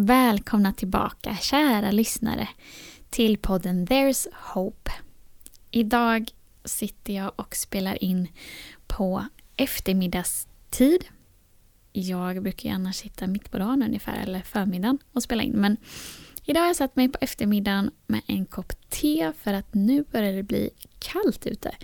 Välkomna tillbaka kära lyssnare till podden There's Hope. Idag sitter jag och spelar in på eftermiddagstid. Jag brukar ju annars sitta mitt på dagen ungefär, eller förmiddagen och spela in. Men idag har jag satt mig på eftermiddagen med en kopp te för att nu börjar det bli kallt ute.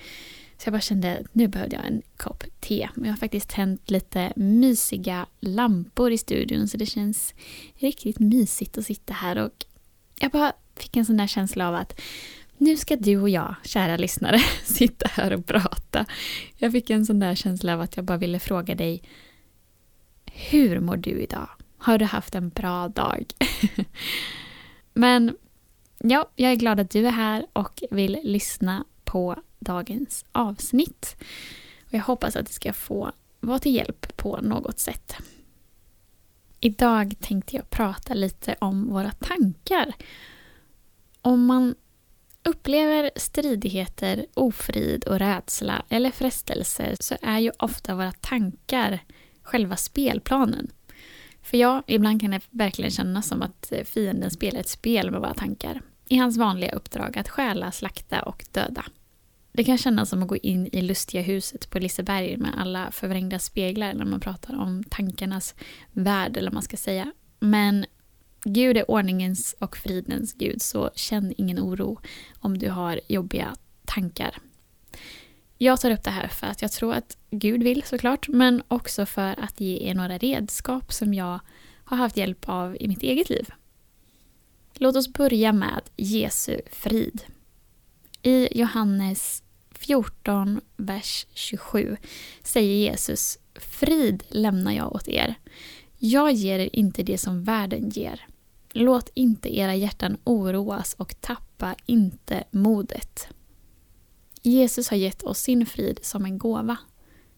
Så jag bara kände att nu behövde jag en kopp te. Men jag har faktiskt tänt lite mysiga lampor i studion så det känns riktigt mysigt att sitta här och jag bara fick en sån där känsla av att nu ska du och jag, kära lyssnare, sitta här och prata. Jag fick en sån där känsla av att jag bara ville fråga dig Hur mår du idag? Har du haft en bra dag? Men ja, jag är glad att du är här och vill lyssna på dagens avsnitt. Och jag hoppas att det ska få vara till hjälp på något sätt. Idag tänkte jag prata lite om våra tankar. Om man upplever stridigheter, ofrid och rädsla eller frestelser så är ju ofta våra tankar själva spelplanen. För ja, ibland kan det verkligen kännas som att eh, fienden spelar ett spel med våra tankar i hans vanliga uppdrag att stjäla, slakta och döda. Det kan kännas som att gå in i lustiga huset på Liseberg med alla förvrängda speglar när man pratar om tankarnas värld, eller vad man ska säga. Men Gud är ordningens och fridens Gud, så känn ingen oro om du har jobbiga tankar. Jag tar upp det här för att jag tror att Gud vill såklart, men också för att ge er några redskap som jag har haft hjälp av i mitt eget liv. Låt oss börja med Jesu frid. I Johannes 14, vers 27 säger Jesus Frid lämnar jag åt er. Jag ger er inte det som världen ger. Låt inte era hjärtan oroas och tappa inte modet. Jesus har gett oss sin frid som en gåva.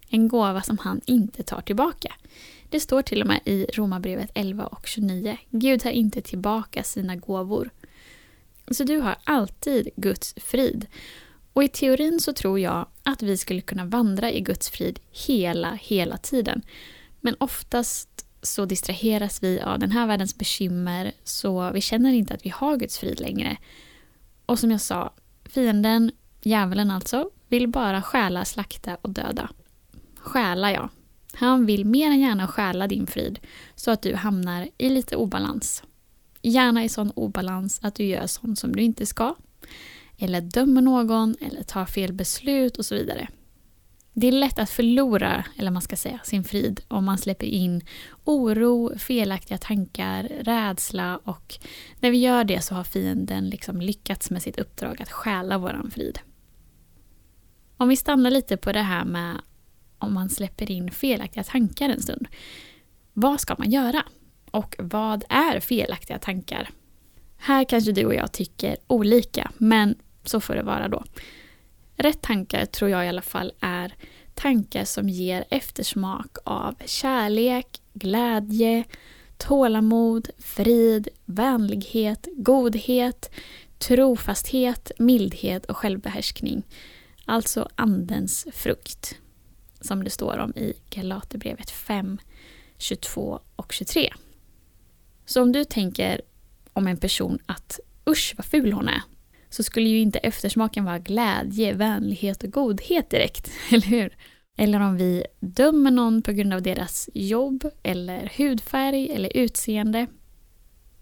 En gåva som han inte tar tillbaka. Det står till och med i Romarbrevet 11 och 29. Gud tar inte tillbaka sina gåvor. Så du har alltid Guds frid. Och i teorin så tror jag att vi skulle kunna vandra i Guds frid hela, hela tiden. Men oftast så distraheras vi av den här världens bekymmer så vi känner inte att vi har Guds frid längre. Och som jag sa, fienden, djävulen alltså, vill bara stjäla, slakta och döda. Stjäla ja. Han vill mer än gärna stjäla din frid så att du hamnar i lite obalans. Gärna i sån obalans att du gör sånt som du inte ska eller dömer någon eller tar fel beslut och så vidare. Det är lätt att förlora, eller man ska säga, sin frid om man släpper in oro, felaktiga tankar, rädsla och när vi gör det så har fienden liksom lyckats med sitt uppdrag att stjäla våran frid. Om vi stannar lite på det här med om man släpper in felaktiga tankar en stund. Vad ska man göra? Och vad är felaktiga tankar? Här kanske du och jag tycker olika, men så får det vara då. Rätt tankar tror jag i alla fall är tankar som ger eftersmak av kärlek, glädje, tålamod, frid, vänlighet, godhet, trofasthet, mildhet och självbehärskning. Alltså Andens frukt, som det står om i Galaterbrevet 5, 22 och 23. Så om du tänker om en person att usch vad ful hon är, så skulle ju inte eftersmaken vara glädje, vänlighet och godhet direkt, eller hur? Eller om vi dömer någon på grund av deras jobb eller hudfärg eller utseende.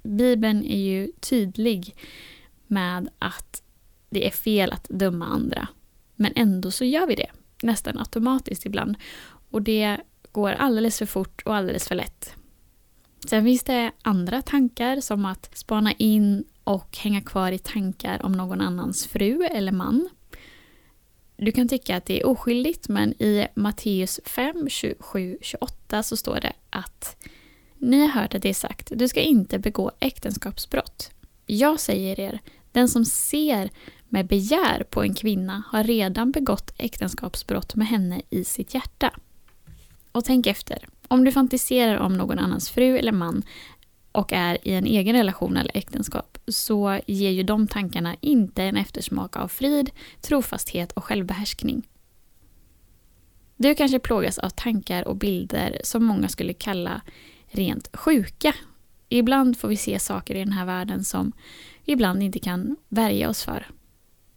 Bibeln är ju tydlig med att det är fel att döma andra. Men ändå så gör vi det, nästan automatiskt ibland. Och det går alldeles för fort och alldeles för lätt. Sen finns det andra tankar som att spana in och hänga kvar i tankar om någon annans fru eller man. Du kan tycka att det är oskyldigt men i Matteus 5, 27, 28 så står det att Ni har hört att det är sagt, du ska inte begå äktenskapsbrott. Jag säger er, den som ser med begär på en kvinna har redan begått äktenskapsbrott med henne i sitt hjärta. Och tänk efter. Om du fantiserar om någon annans fru eller man och är i en egen relation eller äktenskap så ger ju de tankarna inte en eftersmak av frid, trofasthet och självbehärskning. Du kanske plågas av tankar och bilder som många skulle kalla rent sjuka. Ibland får vi se saker i den här världen som vi ibland inte kan värja oss för.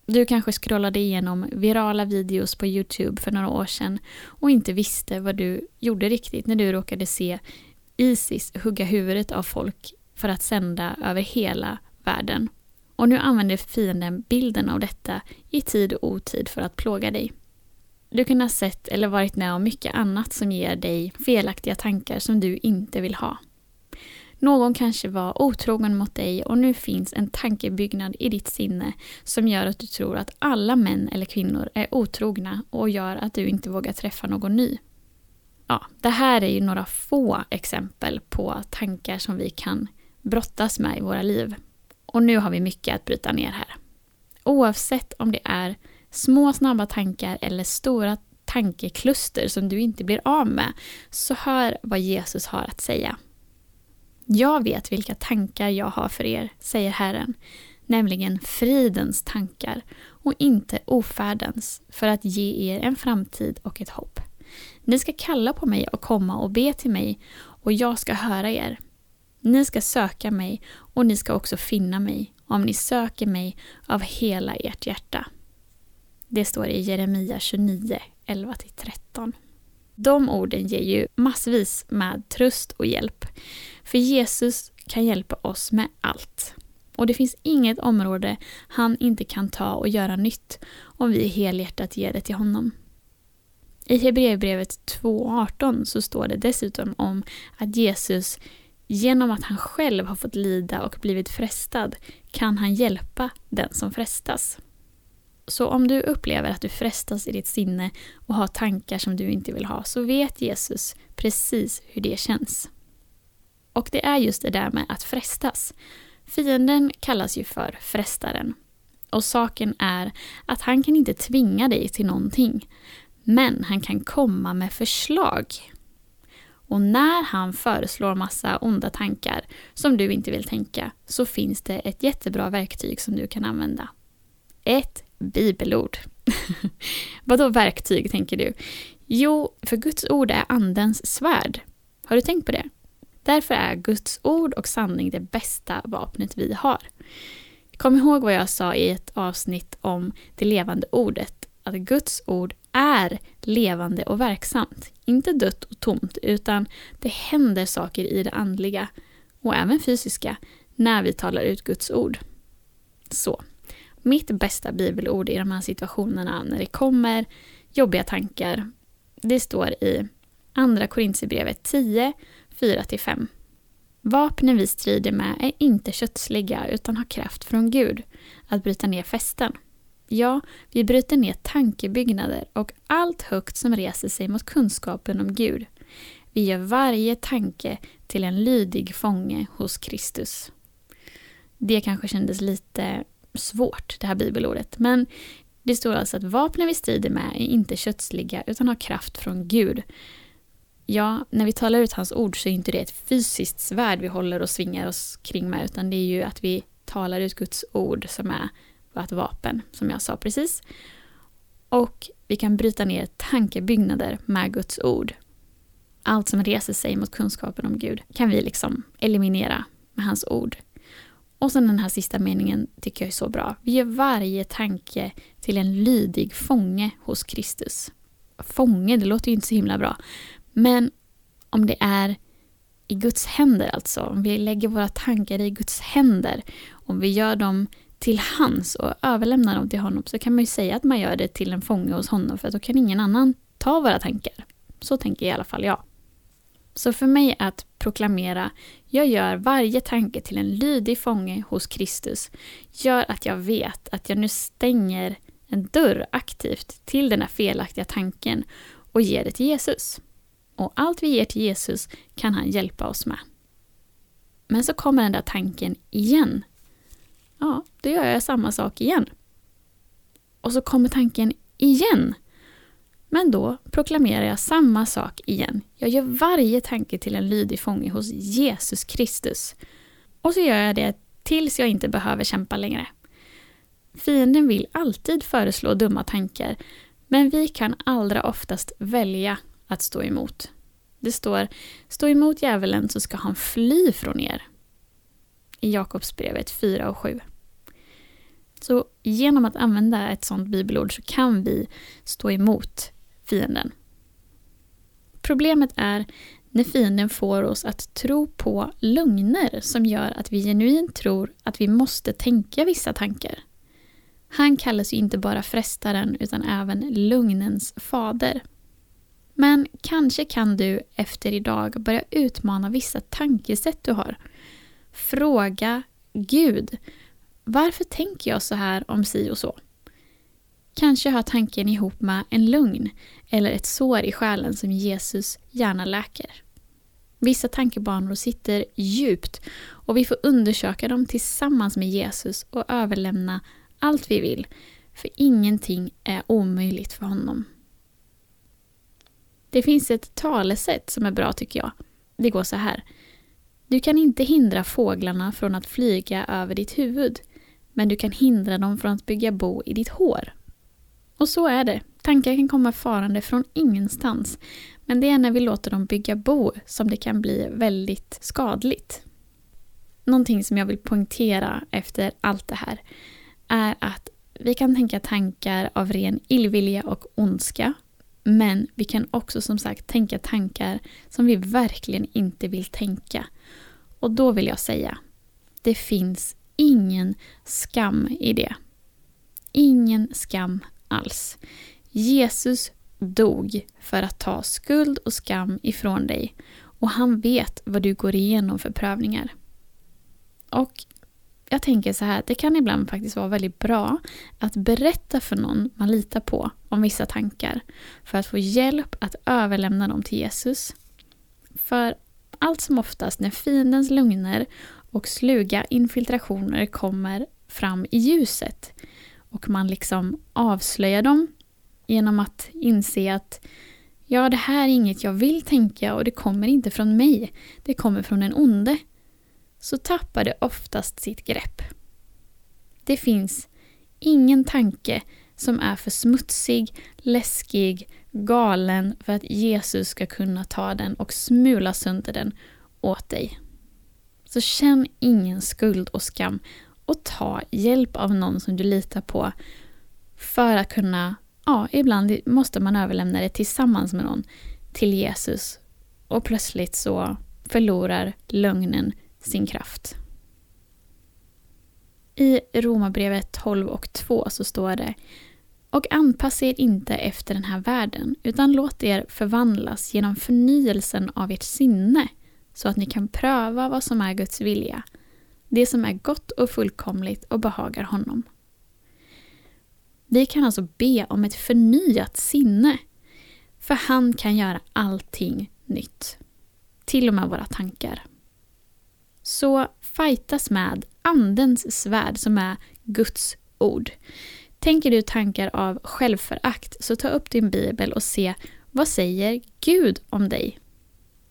Du kanske scrollade igenom virala videos på Youtube för några år sedan och inte visste vad du gjorde riktigt när du råkade se Isis hugga huvudet av folk för att sända över hela världen. Och nu använder fienden bilden av detta i tid och otid för att plåga dig. Du kan ha sett eller varit med om mycket annat som ger dig felaktiga tankar som du inte vill ha. Någon kanske var otrogen mot dig och nu finns en tankebyggnad i ditt sinne som gör att du tror att alla män eller kvinnor är otrogna och gör att du inte vågar träffa någon ny. Ja, det här är ju några få exempel på tankar som vi kan brottas med i våra liv. Och nu har vi mycket att bryta ner här. Oavsett om det är små snabba tankar eller stora tankekluster som du inte blir av med, så hör vad Jesus har att säga. Jag vet vilka tankar jag har för er, säger Herren, nämligen fridens tankar och inte ofärdens, för att ge er en framtid och ett hopp. Ni ska kalla på mig och komma och be till mig, och jag ska höra er. Ni ska söka mig, och ni ska också finna mig, om ni söker mig av hela ert hjärta. Det står i Jeremia 29, 11-13. De orden ger ju massvis med tröst och hjälp. För Jesus kan hjälpa oss med allt. Och det finns inget område han inte kan ta och göra nytt om vi helhjärtat ger det till honom. I Hebreerbrevet 2.18 så står det dessutom om att Jesus genom att han själv har fått lida och blivit frestad kan han hjälpa den som frestas. Så om du upplever att du frestas i ditt sinne och har tankar som du inte vill ha så vet Jesus precis hur det känns. Och det är just det där med att frestas. Fienden kallas ju för frestaren. Och saken är att han kan inte tvinga dig till någonting. Men han kan komma med förslag. Och när han föreslår massa onda tankar som du inte vill tänka så finns det ett jättebra verktyg som du kan använda. Ett bibelord. Vadå verktyg, tänker du? Jo, för Guds ord är andens svärd. Har du tänkt på det? Därför är Guds ord och sanning det bästa vapnet vi har. Kom ihåg vad jag sa i ett avsnitt om det levande ordet, att Guds ord är levande och verksamt. Inte dött och tomt, utan det händer saker i det andliga och även fysiska när vi talar ut Guds ord. Så, mitt bästa bibelord i de här situationerna när det kommer jobbiga tankar, det står i Andra Korintierbrevet 10, 4-5. Vapnen vi strider med är inte kötsliga utan har kraft från Gud att bryta ner fästen. Ja, vi bryter ner tankebyggnader och allt högt som reser sig mot kunskapen om Gud. Vi gör varje tanke till en lydig fånge hos Kristus. Det kanske kändes lite svårt, det här bibelordet. Men det står alltså att vapnen vi strider med är inte kötsliga utan har kraft från Gud. Ja, när vi talar ut hans ord så är inte det ett fysiskt svärd vi håller och svingar oss kring med utan det är ju att vi talar ut Guds ord som är vårt vapen, som jag sa precis. Och vi kan bryta ner tankebyggnader med Guds ord. Allt som reser sig mot kunskapen om Gud kan vi liksom eliminera med hans ord. Och sen den här sista meningen tycker jag är så bra. Vi gör varje tanke till en lydig fånge hos Kristus. Fånge, det låter ju inte så himla bra. Men om det är i Guds händer alltså, om vi lägger våra tankar i Guds händer, om vi gör dem till hans och överlämnar dem till honom så kan man ju säga att man gör det till en fånge hos honom för då kan ingen annan ta våra tankar. Så tänker i alla fall jag. Så för mig att proklamera jag gör varje tanke till en lydig fånge hos Kristus gör att jag vet att jag nu stänger en dörr aktivt till den här felaktiga tanken och ger det till Jesus. Och allt vi ger till Jesus kan han hjälpa oss med. Men så kommer den där tanken igen. Ja, då gör jag samma sak igen. Och så kommer tanken igen. Men då proklamerar jag samma sak igen. Jag gör varje tanke till en lydig fånge hos Jesus Kristus. Och så gör jag det tills jag inte behöver kämpa längre. Fienden vill alltid föreslå dumma tankar, men vi kan allra oftast välja att stå emot. Det står Stå emot djävulen så ska han fly från er. I Jakobsbrevet 4 och 7. Så genom att använda ett sådant bibelord så kan vi stå emot fienden. Problemet är när fienden får oss att tro på lögner som gör att vi genuint tror att vi måste tänka vissa tankar. Han kallas ju inte bara frestaren utan även lögnens fader. Men kanske kan du efter idag börja utmana vissa tankesätt du har. Fråga Gud, varför tänker jag så här om si och så? Kanske hör tanken ihop med en lugn eller ett sår i själen som Jesus gärna läker. Vissa tankebanor sitter djupt och vi får undersöka dem tillsammans med Jesus och överlämna allt vi vill, för ingenting är omöjligt för honom. Det finns ett talesätt som är bra tycker jag. Det går så här. Du kan inte hindra fåglarna från att flyga över ditt huvud, men du kan hindra dem från att bygga bo i ditt hår. Och så är det. Tankar kan komma farande från ingenstans, men det är när vi låter dem bygga bo som det kan bli väldigt skadligt. Någonting som jag vill poängtera efter allt det här är att vi kan tänka tankar av ren illvilja och ondska. Men vi kan också som sagt tänka tankar som vi verkligen inte vill tänka. Och då vill jag säga, det finns ingen skam i det. Ingen skam alls. Jesus dog för att ta skuld och skam ifrån dig och han vet vad du går igenom för prövningar. Och jag tänker så här, det kan ibland faktiskt vara väldigt bra att berätta för någon man litar på om vissa tankar för att få hjälp att överlämna dem till Jesus. För allt som oftast när fiendens lögner och sluga infiltrationer kommer fram i ljuset och man liksom avslöjar dem genom att inse att ja, det här är inget jag vill tänka och det kommer inte från mig. Det kommer från den onde så tappar det oftast sitt grepp. Det finns ingen tanke som är för smutsig, läskig, galen för att Jesus ska kunna ta den och smula sönder den åt dig. Så känn ingen skuld och skam och ta hjälp av någon som du litar på för att kunna, ja, ibland måste man överlämna det tillsammans med någon till Jesus och plötsligt så förlorar lögnen sin kraft. I Romarbrevet 12 och 2 så står det och anpassa er inte efter den här världen, utan låt er förvandlas genom förnyelsen av ert sinne, så att ni kan pröva vad som är Guds vilja, det som är gott och fullkomligt och behagar honom. Vi kan alltså be om ett förnyat sinne, för han kan göra allting nytt. Till och med våra tankar. Så fightas med Andens svärd som är Guds ord. Tänker du tankar av självförakt så ta upp din bibel och se vad säger Gud om dig?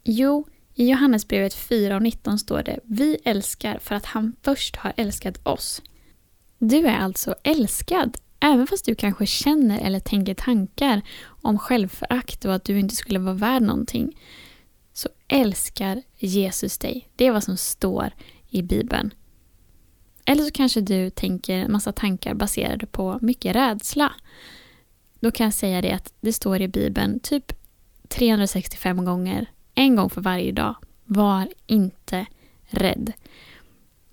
Jo, i Johannesbrevet 4 och 19 står det Vi älskar för att han först har älskat oss. Du är alltså älskad, även fast du kanske känner eller tänker tankar om självförakt och att du inte skulle vara värd någonting så älskar Jesus dig. Det är vad som står i Bibeln. Eller så kanske du tänker en massa tankar baserade på mycket rädsla. Då kan jag säga det att det står i Bibeln typ 365 gånger, en gång för varje dag. Var inte rädd.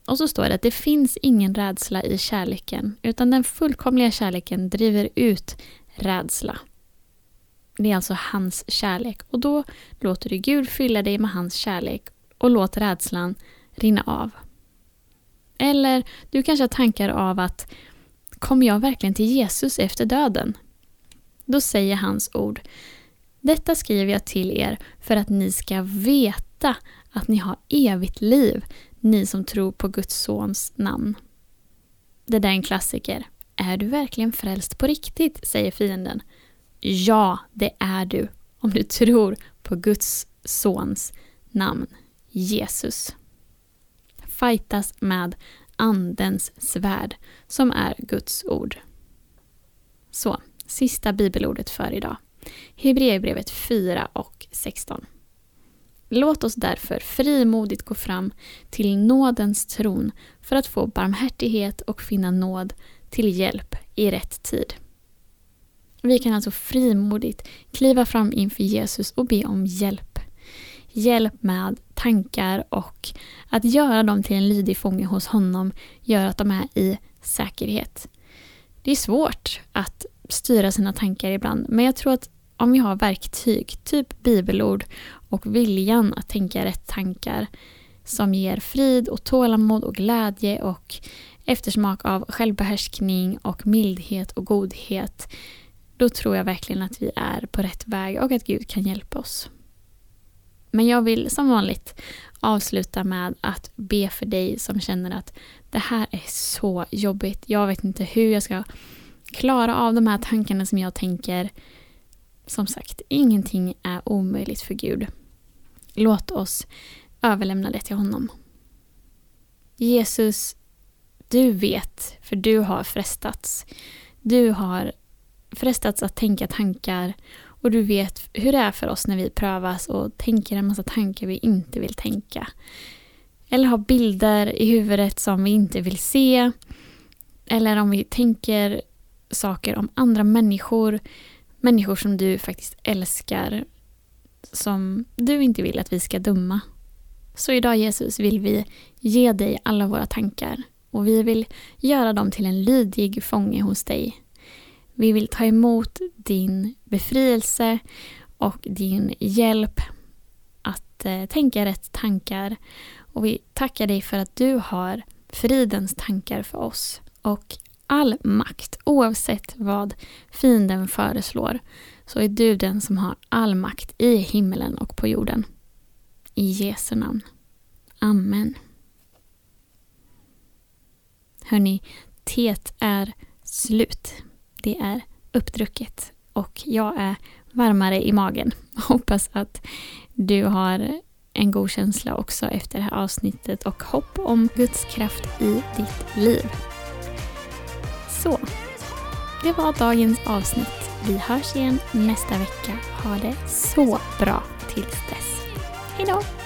Och så står det att det finns ingen rädsla i kärleken, utan den fullkomliga kärleken driver ut rädsla. Det är alltså hans kärlek och då låter du Gud fylla dig med hans kärlek och låt rädslan rinna av. Eller du kanske har tankar av att kommer jag verkligen till Jesus efter döden? Då säger hans ord detta skriver jag till er för att ni ska veta att ni har evigt liv ni som tror på Guds sons namn. Det där är en klassiker. Är du verkligen frälst på riktigt? säger fienden. Ja, det är du om du tror på Guds sons namn, Jesus. Fightas med Andens svärd, som är Guds ord. Så, sista bibelordet för idag. Hebreerbrevet 4 och 16. Låt oss därför frimodigt gå fram till nådens tron för att få barmhärtighet och finna nåd till hjälp i rätt tid. Vi kan alltså frimodigt kliva fram inför Jesus och be om hjälp. Hjälp med tankar och att göra dem till en lydig fånge hos honom gör att de är i säkerhet. Det är svårt att styra sina tankar ibland men jag tror att om vi har verktyg, typ bibelord och viljan att tänka rätt tankar som ger frid och tålamod och glädje och eftersmak av självbehärskning och mildhet och godhet då tror jag verkligen att vi är på rätt väg och att Gud kan hjälpa oss. Men jag vill som vanligt avsluta med att be för dig som känner att det här är så jobbigt. Jag vet inte hur jag ska klara av de här tankarna som jag tänker. Som sagt, ingenting är omöjligt för Gud. Låt oss överlämna det till honom. Jesus, du vet, för du har frestats. Du har frestats att tänka tankar och du vet hur det är för oss när vi prövas och tänker en massa tankar vi inte vill tänka. Eller har bilder i huvudet som vi inte vill se. Eller om vi tänker saker om andra människor. Människor som du faktiskt älskar. Som du inte vill att vi ska döma. Så idag Jesus vill vi ge dig alla våra tankar. Och vi vill göra dem till en lydig fånge hos dig. Vi vill ta emot din befrielse och din hjälp att eh, tänka rätt tankar. Och vi tackar dig för att du har fridens tankar för oss. Och all makt, oavsett vad fienden föreslår, så är du den som har all makt i himmelen och på jorden. I Jesu namn. Amen. Hörni, teet är slut. Det är uppdrucket och jag är varmare i magen. Hoppas att du har en god känsla också efter det här avsnittet och hopp om Guds kraft i ditt liv. Så, det var dagens avsnitt. Vi hörs igen nästa vecka. Ha det så bra tills dess. Hejdå!